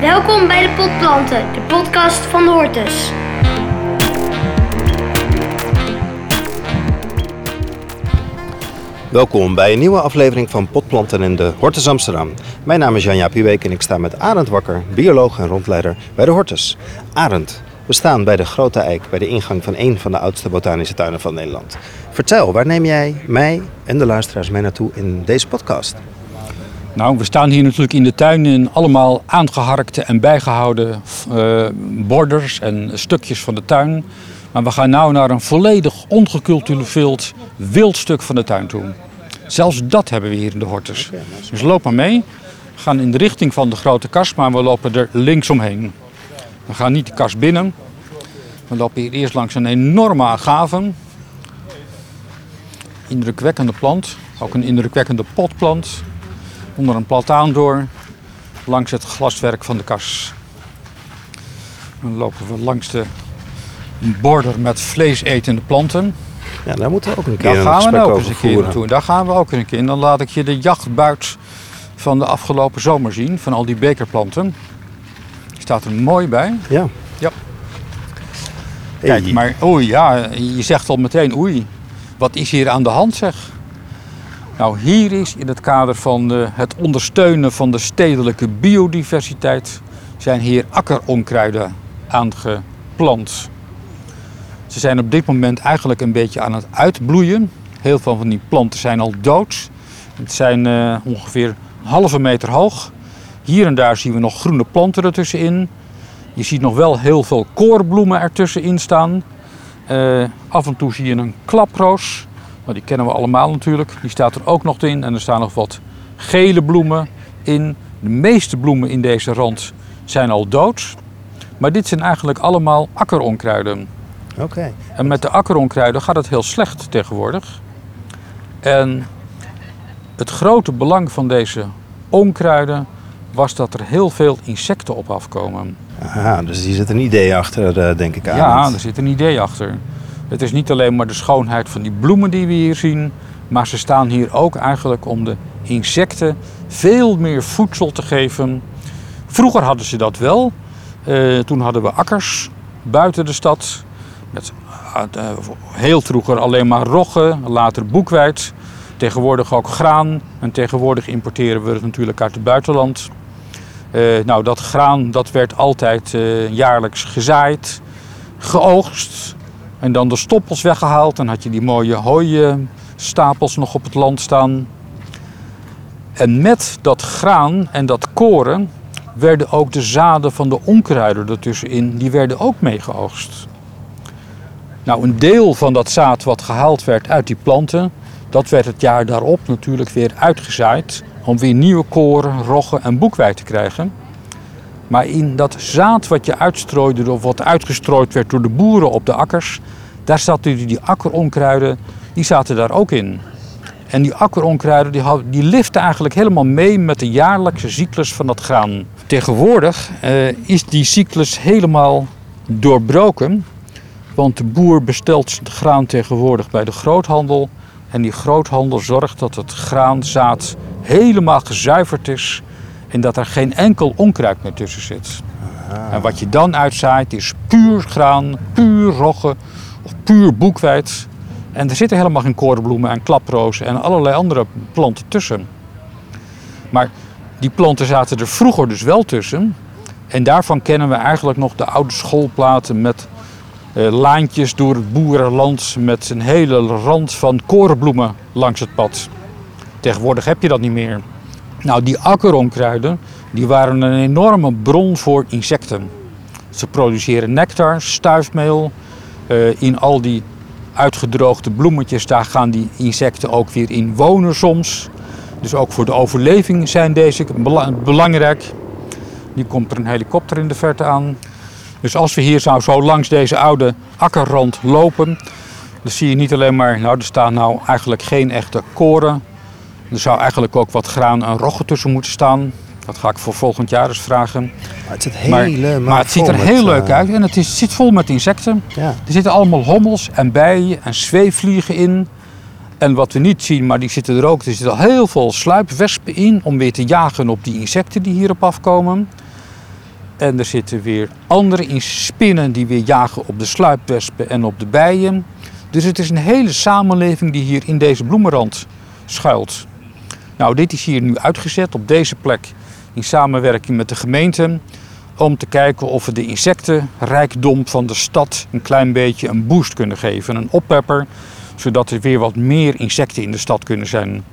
Welkom bij de Potplanten, de podcast van de Hortus. Welkom bij een nieuwe aflevering van Potplanten in de Hortus Amsterdam. Mijn naam is Janja Pieweek en ik sta met Arend Wakker, bioloog en rondleider bij de Hortus. Arend, we staan bij de Grote Eik, bij de ingang van een van de oudste botanische tuinen van Nederland. Vertel, waar neem jij mij en de luisteraars mee naartoe in deze podcast? Nou, we staan hier natuurlijk in de tuin in allemaal aangeharkte en bijgehouden uh, borders en stukjes van de tuin. Maar we gaan nu naar een volledig ongecultiveerd wild stuk van de tuin toe. Zelfs dat hebben we hier in de Hortus. Dus loop maar mee. We gaan in de richting van de grote kast, maar we lopen er links omheen. We gaan niet de kast binnen. We lopen hier eerst langs een enorme agave. Indrukwekkende plant. Ook een indrukwekkende potplant. Onder een plataan door. Langs het glaswerk van de kas. Dan lopen we langs de border met vleesetende planten. Ja, daar moeten we ook een keer Daar een gaan we gesprek nou ook eens een keer naartoe. Daar gaan we ook een keer. En dan laat ik je de jachtbuit van de afgelopen zomer zien. Van al die bekerplanten. Die staat er mooi bij. Ja. Ja. Kijk, maar oei, ja, je zegt al meteen oei. Wat is hier aan de hand zeg? Nou, hier is in het kader van eh, het ondersteunen van de stedelijke biodiversiteit... zijn hier akkeronkruiden aangeplant. Ze zijn op dit moment eigenlijk een beetje aan het uitbloeien. Heel veel van die planten zijn al dood. Het zijn eh, ongeveer een halve meter hoog. Hier en daar zien we nog groene planten ertussenin. Je ziet nog wel heel veel koorbloemen ertussenin staan. Eh, af en toe zie je een klaproos. Nou, die kennen we allemaal natuurlijk. Die staat er ook nog in. En er staan nog wat gele bloemen in. De meeste bloemen in deze rand zijn al dood. Maar dit zijn eigenlijk allemaal akkeronkruiden. Oké. En met de akkeronkruiden gaat het heel slecht tegenwoordig. En het grote belang van deze onkruiden was dat er heel veel insecten op afkomen. Aha, dus hier zit een idee achter, eh, denk ik aan. Ja, er zit een idee achter. Het is niet alleen maar de schoonheid van die bloemen die we hier zien, maar ze staan hier ook eigenlijk om de insecten veel meer voedsel te geven. Vroeger hadden ze dat wel. Eh, toen hadden we akkers buiten de stad. Met eh, heel vroeger alleen maar rogge, later boekweit. Tegenwoordig ook graan. En tegenwoordig importeren we het natuurlijk uit het buitenland. Eh, nou, dat graan dat werd altijd jaarlijks gezaaid, geoogst. En dan de stoppels weggehaald. Dan had je die mooie hooistapels nog op het land staan. En met dat graan en dat koren werden ook de zaden van de onkruiden ertussenin, die werden ook meegeoogst. Nou, een deel van dat zaad wat gehaald werd uit die planten, dat werd het jaar daarop natuurlijk weer uitgezaaid om weer nieuwe koren, roggen en boekweit te krijgen. Maar in dat zaad wat je uitstrooide of wat uitgestrooid werd door de boeren op de akkers, daar zaten die, akkeronkruiden, die zaten daar ook in. En die akkeronkruiden die, die liften eigenlijk helemaal mee met de jaarlijkse cyclus van dat graan. Tegenwoordig eh, is die cyclus helemaal doorbroken. Want de boer bestelt zijn graan tegenwoordig bij de groothandel. En die groothandel zorgt dat het graanzaad helemaal gezuiverd is. En dat er geen enkel onkruid meer tussen zit. En wat je dan uitzaait is puur graan, puur rogge of puur boekweit. En er zitten helemaal geen korenbloemen en klaprozen en allerlei andere planten tussen. Maar die planten zaten er vroeger dus wel tussen. En daarvan kennen we eigenlijk nog de oude schoolplaten met eh, laantjes door het boerenland met een hele rand van korenbloemen langs het pad. Tegenwoordig heb je dat niet meer. Nou, die akkeronkruiden die waren een enorme bron voor insecten. Ze produceren nectar, stuifmeel. Eh, in al die uitgedroogde bloemetjes, daar gaan die insecten ook weer in wonen soms. Dus ook voor de overleving zijn deze bela- belangrijk. Nu komt er een helikopter in de verte aan. Dus als we hier zo langs deze oude akkerrand lopen, dan zie je niet alleen maar, nou er staan nou eigenlijk geen echte koren. Er zou eigenlijk ook wat graan en rogge tussen moeten staan. Dat ga ik voor volgend jaar eens vragen. Maar het zit Maar, helemaal maar het ziet er heel met, leuk eh, uit en het is, zit vol met insecten. Ja. Er zitten allemaal hommels en bijen en zweefvliegen in. En wat we niet zien, maar die zitten er ook, er zitten heel veel sluipwespen in om weer te jagen op die insecten die hierop afkomen. En er zitten weer andere in spinnen die weer jagen op de sluipwespen en op de bijen. Dus het is een hele samenleving die hier in deze bloemenrand schuilt. Nou, dit is hier nu uitgezet op deze plek in samenwerking met de gemeente. Om te kijken of we de insectenrijkdom van de stad een klein beetje een boost kunnen geven. Een oppepper, zodat er weer wat meer insecten in de stad kunnen zijn.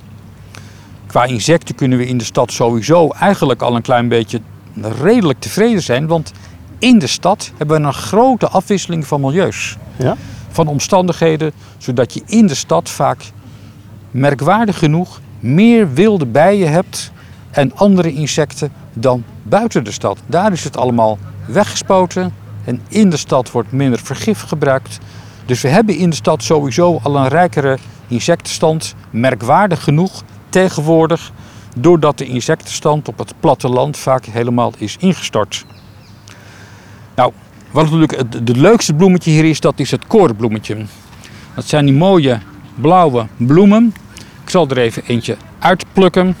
Qua insecten kunnen we in de stad sowieso eigenlijk al een klein beetje redelijk tevreden zijn. Want in de stad hebben we een grote afwisseling van milieus. Ja? Van omstandigheden, zodat je in de stad vaak merkwaardig genoeg meer wilde bijen hebt en andere insecten dan buiten de stad. Daar is het allemaal weggespoten en in de stad wordt minder vergif gebruikt. Dus we hebben in de stad sowieso al een rijkere insectenstand, merkwaardig genoeg tegenwoordig, doordat de insectenstand op het platteland vaak helemaal is ingestort. Nou, wat natuurlijk het, leukste bloemetje hier is, dat is het korenbloemetje. Dat zijn die mooie blauwe bloemen. Ik zal er even eentje uitplukken.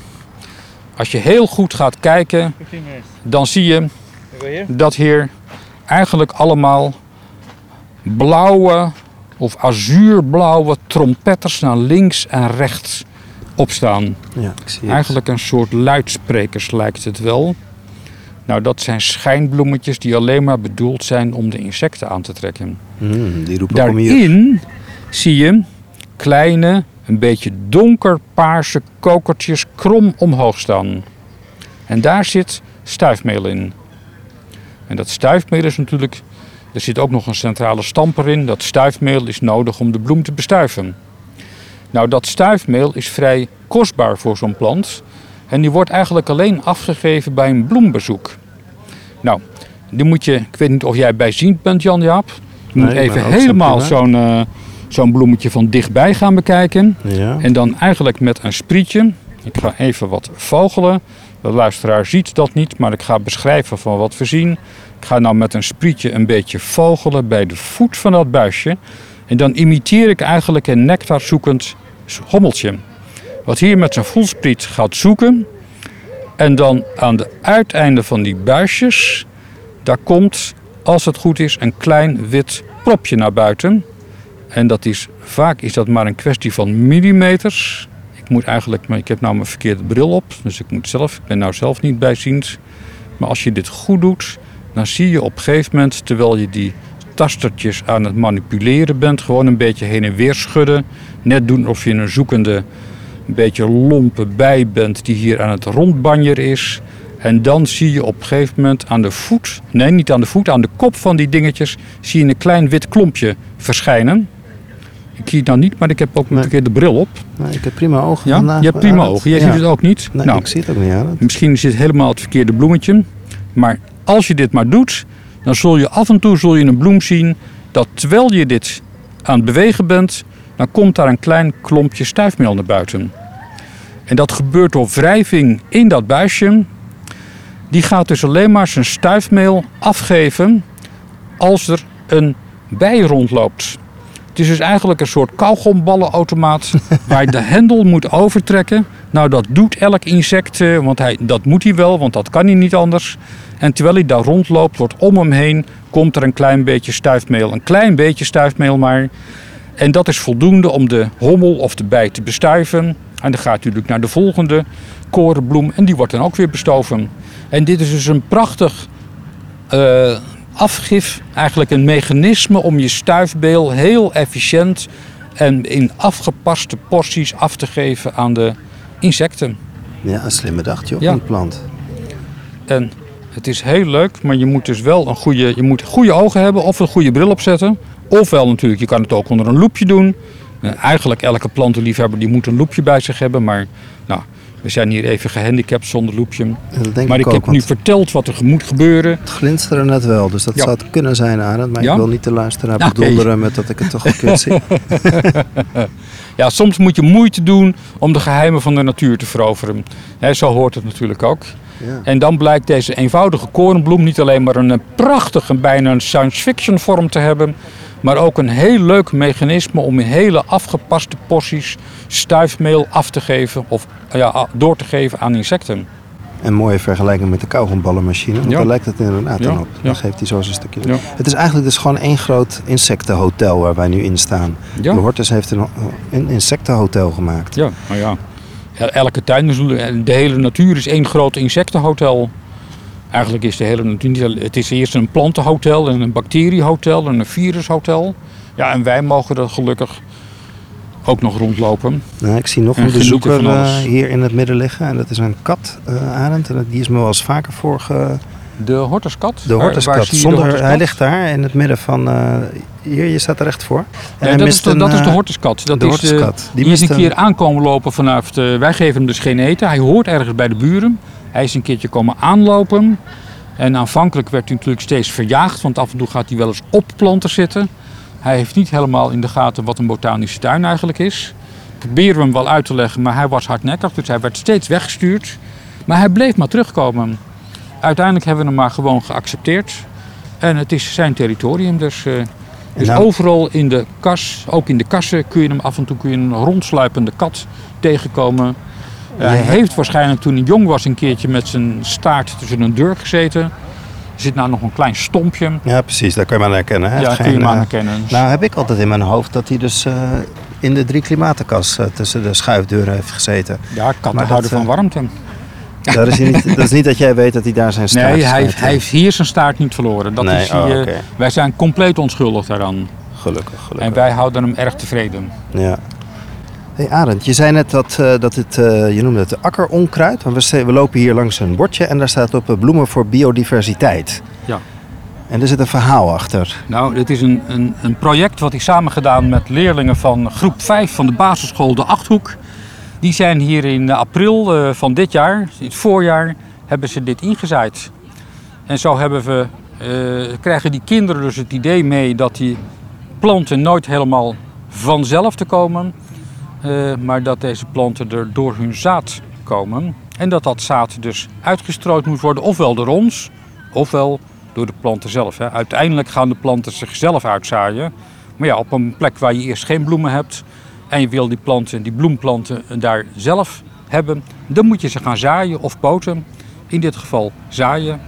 Als je heel goed gaat kijken, dan zie je dat hier eigenlijk allemaal blauwe of azuurblauwe trompetters naar links en rechts opstaan. Ja, ik zie het. Eigenlijk een soort luidsprekers lijkt het wel. Nou, dat zijn schijnbloemetjes die alleen maar bedoeld zijn om de insecten aan te trekken. Mm, die roepen. Daarin zie je kleine, een beetje donkerpaarse kokertjes krom omhoog staan. En daar zit stuifmeel in. En dat stuifmeel is natuurlijk, er zit ook nog een centrale stamper in. Dat stuifmeel is nodig om de bloem te bestuiven. Nou, dat stuifmeel is vrij kostbaar voor zo'n plant. En die wordt eigenlijk alleen afgegeven bij een bloembezoek. Nou, die moet je, ik weet niet of jij bijziend bent, Jan-Jaap. Je moet Nee, even helemaal zo'n eh, zo'n bloemetje van dichtbij gaan bekijken. Ja. En dan eigenlijk met een sprietje. Ik ga even wat vogelen. De luisteraar ziet dat niet, maar ik ga beschrijven van wat we zien. Ik ga nou met een sprietje een beetje vogelen bij de voet van dat buisje. En dan imiteer ik eigenlijk een nectarzoekend hommeltje. Wat hier met zijn voelspriet gaat zoeken. En dan aan de uiteinden van die buisjes, daar komt, als het goed is, een klein wit propje naar buiten. En dat is, vaak is dat maar een kwestie van millimeters. Ik moet eigenlijk, maar ik heb nou mijn verkeerde bril op, dus ik moet zelf, ik ben nou zelf niet bijziend. Maar als je dit goed doet, dan zie je op een gegeven moment, terwijl je die tastertjes aan het manipuleren bent, gewoon een beetje heen en weer schudden. Net doen of je een zoekende, een beetje lompe bij bent die hier aan het rondbanjeren is. En dan zie je op een gegeven moment aan de voet, nee niet aan de voet, aan de kop van die dingetjes, zie je een klein wit klompje verschijnen. Ik zie het nou niet, maar ik heb ook een Nee. keer de bril op. Nou, ik heb prima ogen Ja? vandaag. Je hebt prima ogen. Jij Ja. ziet het ook niet. Nee, nou, ik zie het ook niet aan. misschien is dit helemaal het verkeerde bloemetje. Maar als je dit maar doet, dan zul je af en toe zul je een bloem zien dat terwijl je dit aan het bewegen bent, dan komt daar een klein klompje stuifmeel naar buiten. En dat gebeurt door wrijving in dat buisje. Die gaat dus alleen maar zijn stuifmeel afgeven als er een bij rondloopt. Het is dus eigenlijk een soort kauwgomballenautomaat waar je de hendel moet overtrekken. Nou, dat doet elk insect, eh, want hij, dat moet hij wel, want dat kan hij niet anders. En terwijl hij daar rondloopt, wordt om hem heen, komt er een klein beetje stuifmeel. Een klein beetje stuifmeel maar. En dat is voldoende om de hommel of de bij te bestuiven. En dan gaat hij natuurlijk naar de volgende korenbloem en die wordt dan ook weer bestoven. En dit is dus een prachtig eh, afgif, eigenlijk een mechanisme om je stuifmeel heel efficiënt en in afgepaste porties af te geven aan de insecten. Ja, een slimme dacht joh, Ja. die plant. En het is heel leuk, maar je moet dus wel een goede, je moet goede ogen hebben of een goede bril opzetten. Ofwel natuurlijk, je kan het ook onder een loepje doen. Eh, eigenlijk elke plantenliefhebber die moet een loepje bij zich hebben, maar nou, we zijn hier even gehandicapt zonder loepje. Maar ik ook, heb nu verteld wat er moet gebeuren. het glinsteren net wel, dus dat Ja. zou het kunnen zijn, Arend. Maar Ja? ik wil niet de luisteraar oké. bedonderen met dat ik het toch verkeerd zie. Ja, soms moet je moeite doen om de geheimen van de natuur te veroveren. Hè, zo hoort het natuurlijk ook. Ja. En dan blijkt deze eenvoudige korenbloem niet alleen maar een prachtige, bijna een science fiction vorm te hebben, maar ook een heel leuk mechanisme om in hele afgepaste porties stuifmeel af te geven of ja, door te geven aan insecten. Een mooie vergelijking met de kauwgomballenmachine. Want Ja. daar lijkt het inderdaad Ja, dan op. Dan geeft hij zo zijn stukje. Ja. Het is eigenlijk dus gewoon één groot insectenhotel waar wij nu in staan. De Hortus heeft een, een insectenhotel gemaakt. Ja, nou ja. El- Elke tuin, de hele natuur is één groot insectenhotel. Eigenlijk is de hele natuur niet... Het is eerst een plantenhotel en een bacteriehotel en een virushotel. Ja, en wij mogen er gelukkig ook nog rondlopen. Nou, ik zie nog En een bezoeker eh, hier in het midden liggen. En dat is een kat, Arend. En die is me wel eens vaker voor De hortuskat. De hortuskat. de Zonder, hortuskat? hij ligt daar in het midden van... eh, hier, je staat er recht voor. En dat, is de, een, dat is de hortuskat. Dat de is de-. Die, is een keer aankomen lopen vanaf... De, wij geven hem dus geen eten. Hij hoort ergens bij de buren. Hij is een keertje komen aanlopen. En aanvankelijk werd hij natuurlijk steeds verjaagd. Want af en toe gaat hij wel eens op planten zitten. Hij heeft niet helemaal in de gaten wat een botanische tuin eigenlijk is. Proberen we hem wel uit te leggen, maar hij was hardnekkig. Dus hij werd steeds weggestuurd. Maar hij bleef maar terugkomen. Uiteindelijk hebben we hem maar gewoon geaccepteerd. En het is zijn territorium. Dus, eh, dus nou- overal in de kas, ook in de kassen, kun je hem af en toe kun je een rondsluipende kat tegenkomen. Hij heeft waarschijnlijk toen hij jong was een keertje met zijn staart tussen een deur gezeten. Er zit nou nog een klein stompje. Ja, precies. Daar kan je hem aan herkennen. Hij ja, heeft kun je geen, hem aan eh, herkennen. Nou heb ik altijd in mijn hoofd dat hij dus eh, in de drie klimatenkas eh, tussen de schuifdeuren heeft gezeten. ja, katten maar houden van warmte. Dat is, niet, dat is niet dat jij weet dat hij daar zijn staart Nee, hij, heeft, hij heeft hier zijn staart niet verloren. Dat Nee, is, oh. Wij zijn compleet onschuldig daaraan. Gelukkig, gelukkig. En wij houden hem erg tevreden. Ja. Hey Arend, je zei net dat, eh, dat het, eh, je noemde het akkeronkruid. Maar we, lopen hier langs een bordje en daar staat op eh, bloemen voor biodiversiteit. Ja. En er zit een verhaal achter. Nou, dit is een, een, een project wat ik samen gedaan met leerlingen van groep 5 van de basisschool De Achthoek. Die zijn hier in april van dit jaar, in het voorjaar, hebben ze dit ingezaaid. En zo hebben we, krijgen die kinderen dus het idee mee dat die planten nooit helemaal vanzelf te komen. Eh, maar dat deze planten er door hun zaad komen. En dat dat zaad dus uitgestrooid moet worden, ofwel door ons, ofwel door de planten zelf. Uiteindelijk gaan de planten zichzelf uitzaaien. Maar ja, op een plek waar je eerst geen bloemen hebt en je wil die planten, die bloemplanten daar zelf hebben, dan moet je ze gaan zaaien of poten. In dit geval zaaien.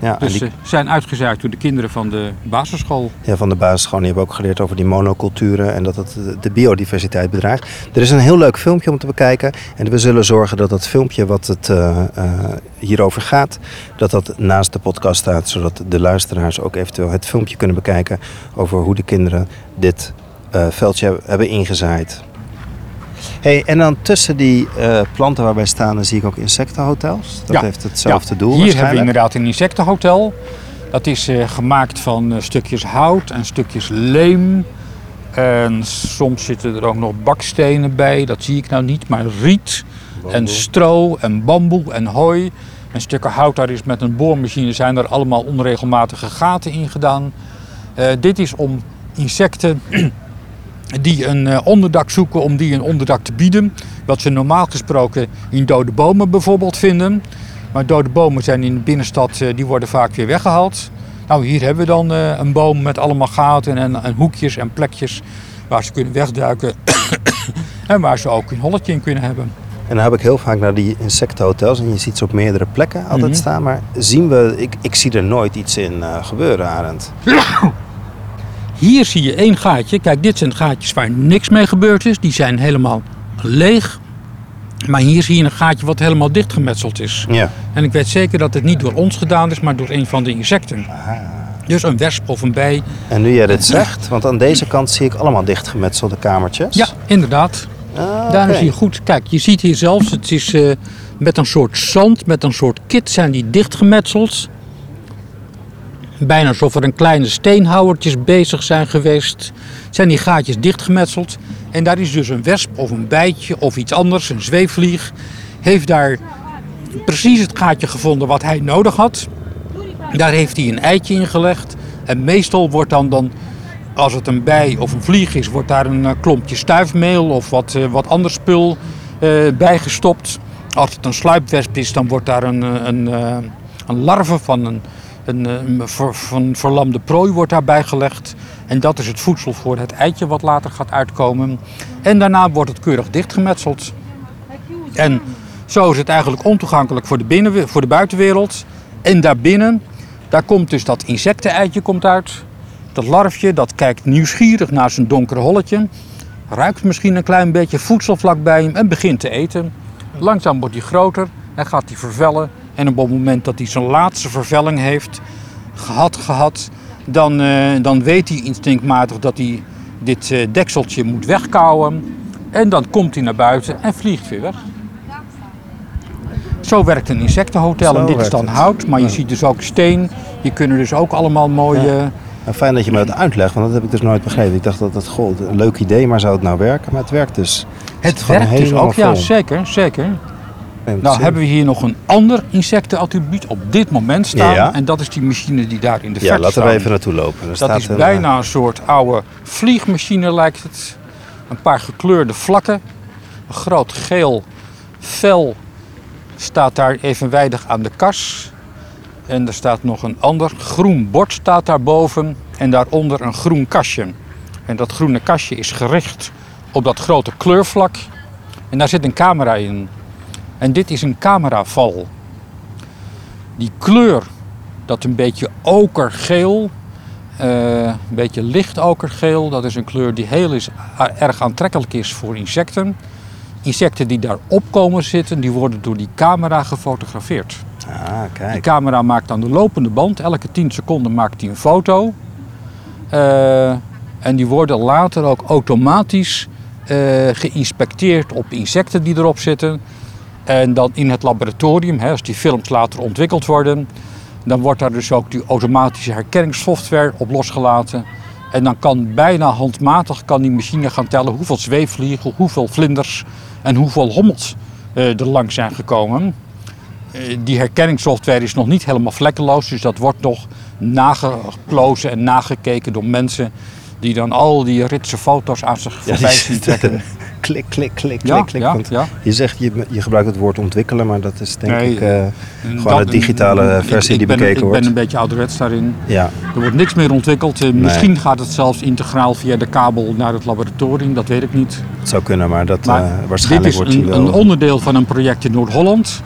Ja, Dus die, ze zijn uitgezaaid door de kinderen van de basisschool. ja, van de basisschool. Die hebben ook geleerd over die monoculturen en dat het de- de biodiversiteit bedreigt. Er is een heel leuk filmpje om te bekijken. En we zullen zorgen dat dat filmpje wat het eh, eh, hierover gaat, dat dat naast de podcast staat. Zodat de luisteraars ook eventueel het filmpje kunnen bekijken over hoe de kinderen dit eh, veldje hebben ingezaaid. Hey, en dan tussen die eh, planten waar wij staan, dan zie ik ook insectenhotels. Dat Ja. heeft hetzelfde Ja, doel Hier hebben we inderdaad een insectenhotel. Dat is eh, gemaakt van eh, stukjes hout en stukjes leem. En soms zitten er ook nog bakstenen bij, dat zie ik nou niet, maar riet en stro en bamboe en hooi. En stukken hout, daar is met een boormachine zijn er allemaal onregelmatige gaten in gedaan. Dit is om insecten die een eh, onderdak zoeken, om die een onderdak te bieden. Wat ze normaal gesproken in dode bomen bijvoorbeeld vinden. Maar dode bomen zijn in de binnenstad, eh, die worden vaak weer weggehaald. Nou, hier hebben we dan eh, een boom met allemaal gaten en, en hoekjes en plekjes waar ze kunnen wegduiken. en waar ze ook een holletje in kunnen hebben. En dan heb ik heel vaak naar die insectenhotels en je ziet ze op meerdere plekken altijd Mhm. staan. Maar zien we, ik, ik zie er nooit iets in gebeuren, Arend. Hier zie je één gaatje. Kijk, dit zijn gaatjes waar niks mee gebeurd is. Die zijn helemaal leeg. Maar hier zie je een gaatje wat helemaal dichtgemetseld is. Ja. En ik weet zeker dat het niet door ons gedaan is, maar door een van de insecten. Dus een wesp of een bij. En nu jij dit zegt, want aan deze kant zie ik allemaal dichtgemetselde kamertjes. Ja, inderdaad. Ah, Daar zie je goed. Kijk, je ziet hier zelfs, het is eh, met een soort zand, met een soort kit zijn die dichtgemetseld. Bijna alsof er een kleine steenhouwertjes bezig zijn geweest. Zijn die gaatjes dichtgemetseld. En daar is dus een wesp of een bijtje of iets anders, een zweefvlieg. Heeft daar precies het gaatje gevonden wat hij nodig had. Daar heeft hij een eitje in gelegd. En meestal wordt dan, dan als het een bij of een vlieg is, wordt daar een eh, klompje stuifmeel of wat, eh, wat ander spul eh, bij gestopt. Als het een sluipwesp is, dan wordt daar een, een, een larve van een, een, eh, een van verlamde prooi wordt daarbij gelegd. En dat is het voedsel voor het eitje wat later gaat uitkomen. En daarna wordt het keurig dichtgemetseld. En Zo is het eigenlijk ontoegankelijk voor de, binnen, voor de buitenwereld. En daarbinnen, daar komt dus dat insecteneitje komt uit. Dat larfje, dat kijkt nieuwsgierig naar zijn donkere holletje. Ruikt misschien een klein beetje voedsel vlakbij hem en begint te eten. Langzaam wordt hij groter en gaat hij vervellen. En op het moment dat hij zijn laatste vervelling heeft gehad, gehad dan, eh, dan weet hij instinctmatig dat hij dit eh, dekseltje moet wegkouwen. En dan komt hij naar buiten en vliegt weer weg. Zo werkt een insectenhotel. Zo en dit is dan het. hout, maar je ziet dus ook steen. Je kunnen dus ook allemaal mooie... Ja. Nou, fijn dat je me dat uitlegt, want dat heb ik dus nooit begrepen. Ik dacht dat dat een leuk idee, maar zou het nou werken? Maar het werkt dus. Het werkt dus ook, ja, zeker, zeker. Neemt Nou hebben we hier nog een ander insectenattribuut op dit moment staan. Ja. En dat is die machine die daar in de Ja, verte laten we staat. even naartoe lopen. Er Dat staat is een, bijna een soort oude vliegmachine lijkt het. Een paar gekleurde vlakken. Een groot geel vel staat daar evenwijdig aan de kas. En er staat nog een ander groen bord staat daarboven. En daaronder een groen kastje. En dat groene kastje is gericht op dat grote kleurvlak. En daar zit een camera in. En dit is een cameraval. Die kleur, dat een beetje okergeel, eh, een beetje licht okergeel. Dat is een kleur die heel is, erg aantrekkelijk is voor insecten. Insecten die daarop komen zitten, die worden door die camera gefotografeerd. Ah, Die kijk. camera maakt aan de lopende band, elke 10 seconden maakt hij een foto. Eh, en die worden later ook automatisch eh, geïnspecteerd op insecten die erop zitten. En dan in het laboratorium, hè, als die films later ontwikkeld worden, dan wordt daar dus ook die automatische herkenningssoftware op losgelaten. En dan kan bijna handmatig kan die machine gaan tellen hoeveel zweefvliegen, hoeveel vlinders en hoeveel hommels eh, er lang zijn gekomen. Eh, die herkenningssoftware is nog niet helemaal vlekkeloos, dus dat wordt nog nageplozen en nagekeken door mensen die dan al die ritse foto's aan zich voorbij zien trekken. klik, klik, klik, Ja, klik, klik. ja. Je zegt, je, je gebruikt het woord ontwikkelen, maar dat is denk Nee, ik eh, En gewoon dat- de digitale ik- versie ik die ben, bekeken Ik wordt. ben een beetje ouderwets daarin. Ja, Er wordt niks meer ontwikkeld. Eh, Misschien gaat het zelfs integraal via de kabel naar het laboratorium, dat weet ik niet. het zou kunnen, maar dat Maar eh, waarschijnlijk dit is wordt een, wel... een onderdeel van een project in Noord-Holland.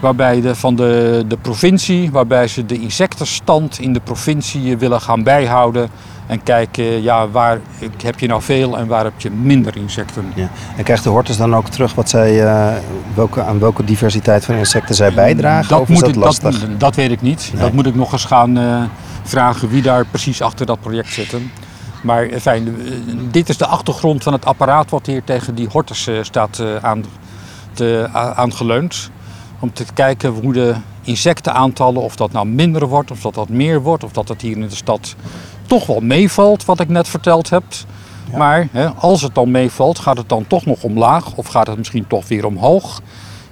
Waarbij de, van de, de provincie, waarbij ze de insectenstand in de provincie willen gaan bijhouden. En kijken, ja, waar heb je nou veel en waar heb je minder insecten. Ja. En krijgt de Hortus dan ook terug wat zij, eh, welke, aan welke diversiteit van insecten zij bijdragen? of is dat ik, lastig? Dat, dat weet ik niet. Nee. Dat moet ik nog eens gaan eh, vragen wie daar precies achter dat project zitten. Maar eh, fijn, eh, dit is de achtergrond van het apparaat wat hier tegen die hortus eh, staat eh, aan, te, aangeleund. Om te kijken hoe de insectenaantallen, of dat nou minder wordt, of dat dat meer wordt, of dat het hier in de stad toch wel meevalt, wat ik net verteld heb. Ja. Maar hè, als het dan meevalt, gaat het dan toch nog omlaag of gaat het misschien toch weer omhoog?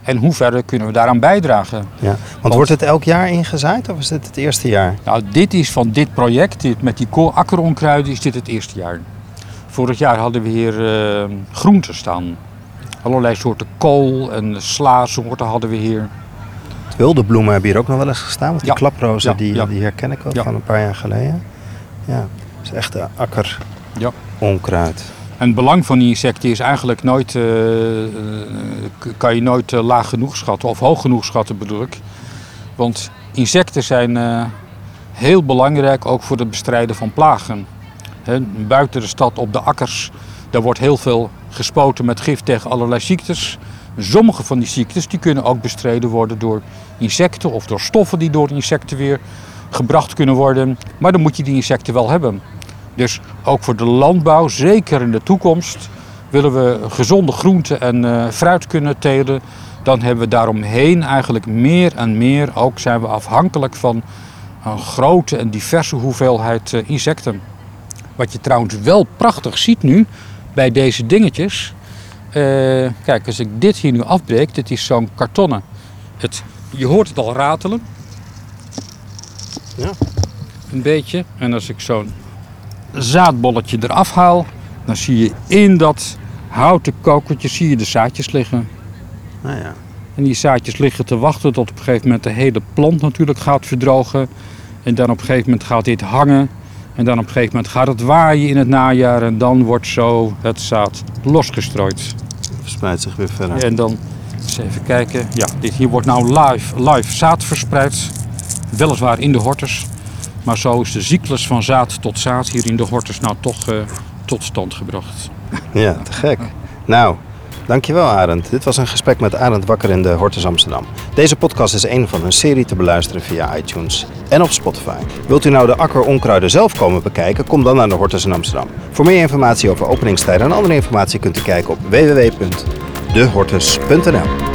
En hoe verder kunnen we daaraan bijdragen? Ja. Want wordt het elk jaar ingezaaid of is dit het eerste jaar? Nou, dit is van dit project, dit, met die akkeronkruiden, is dit het eerste jaar. Vorig jaar hadden we hier eh, groenten staan. Allerlei soorten kool en slaasoorten hadden we hier. Wilde bloemen hebben hier ook nog wel eens gestaan. Want die Ja. klaprozen Ja, die, die herken ik ook van een paar jaar geleden. Ja, dat is echt akker Ja. onkruid. En het belang van die insecten is eigenlijk nooit, eh, eh, kan je nooit eh, laag genoeg schatten, of hoog genoeg schatten bedoel ik. Want insecten zijn heel belangrijk ook voor het bestrijden van plagen. Hè, buiten de stad op de akkers, daar wordt heel veel gespoten met gif tegen allerlei ziektes. Sommige van die ziektes die kunnen ook bestreden worden door insecten of door stoffen die door insecten weer gebracht kunnen worden. Maar dan moet je die insecten wel hebben. Dus ook voor de landbouw, zeker in de toekomst, willen we gezonde groenten en eh, fruit kunnen telen. Dan hebben we daaromheen eigenlijk meer en meer, ook zijn we afhankelijk van een grote en diverse hoeveelheid eh, insecten. Wat je trouwens wel prachtig ziet nu bij deze dingetjes. eh, kijk, als ik dit hier nu afbreek, dit is zo'n kartonnen. Het, je hoort het al ratelen. Ja. Een beetje. En als ik zo'n zaadbolletje eraf haal, dan zie je in dat houten kokertje zie je de zaadjes liggen. Nou ja. En die zaadjes liggen te wachten tot op een gegeven moment de hele plant natuurlijk gaat verdrogen. En dan op een gegeven moment gaat dit hangen. En dan op een gegeven moment gaat het waaien in het najaar. En dan wordt zo het zaad losgestrooid. Verspreidt zich weer verder. En dan Eens even kijken. Ja, dit hier wordt nou live, live zaad verspreid. Weliswaar in de hortus. Maar zo is de cyclus van zaad tot zaad hier in de hortus nou toch eh, tot stand gebracht. Ja, te gek. Nou, dankjewel Arend. Dit was een gesprek met Arend Wakker in de Hortus Amsterdam. Deze podcast is een van een serie te beluisteren via iTunes en op Spotify. Wilt u nou de akker onkruiden zelf komen bekijken? Kom dan naar de Hortus in Amsterdam. Voor meer informatie over openingstijden en andere informatie kunt u kijken op www.dehortus.nl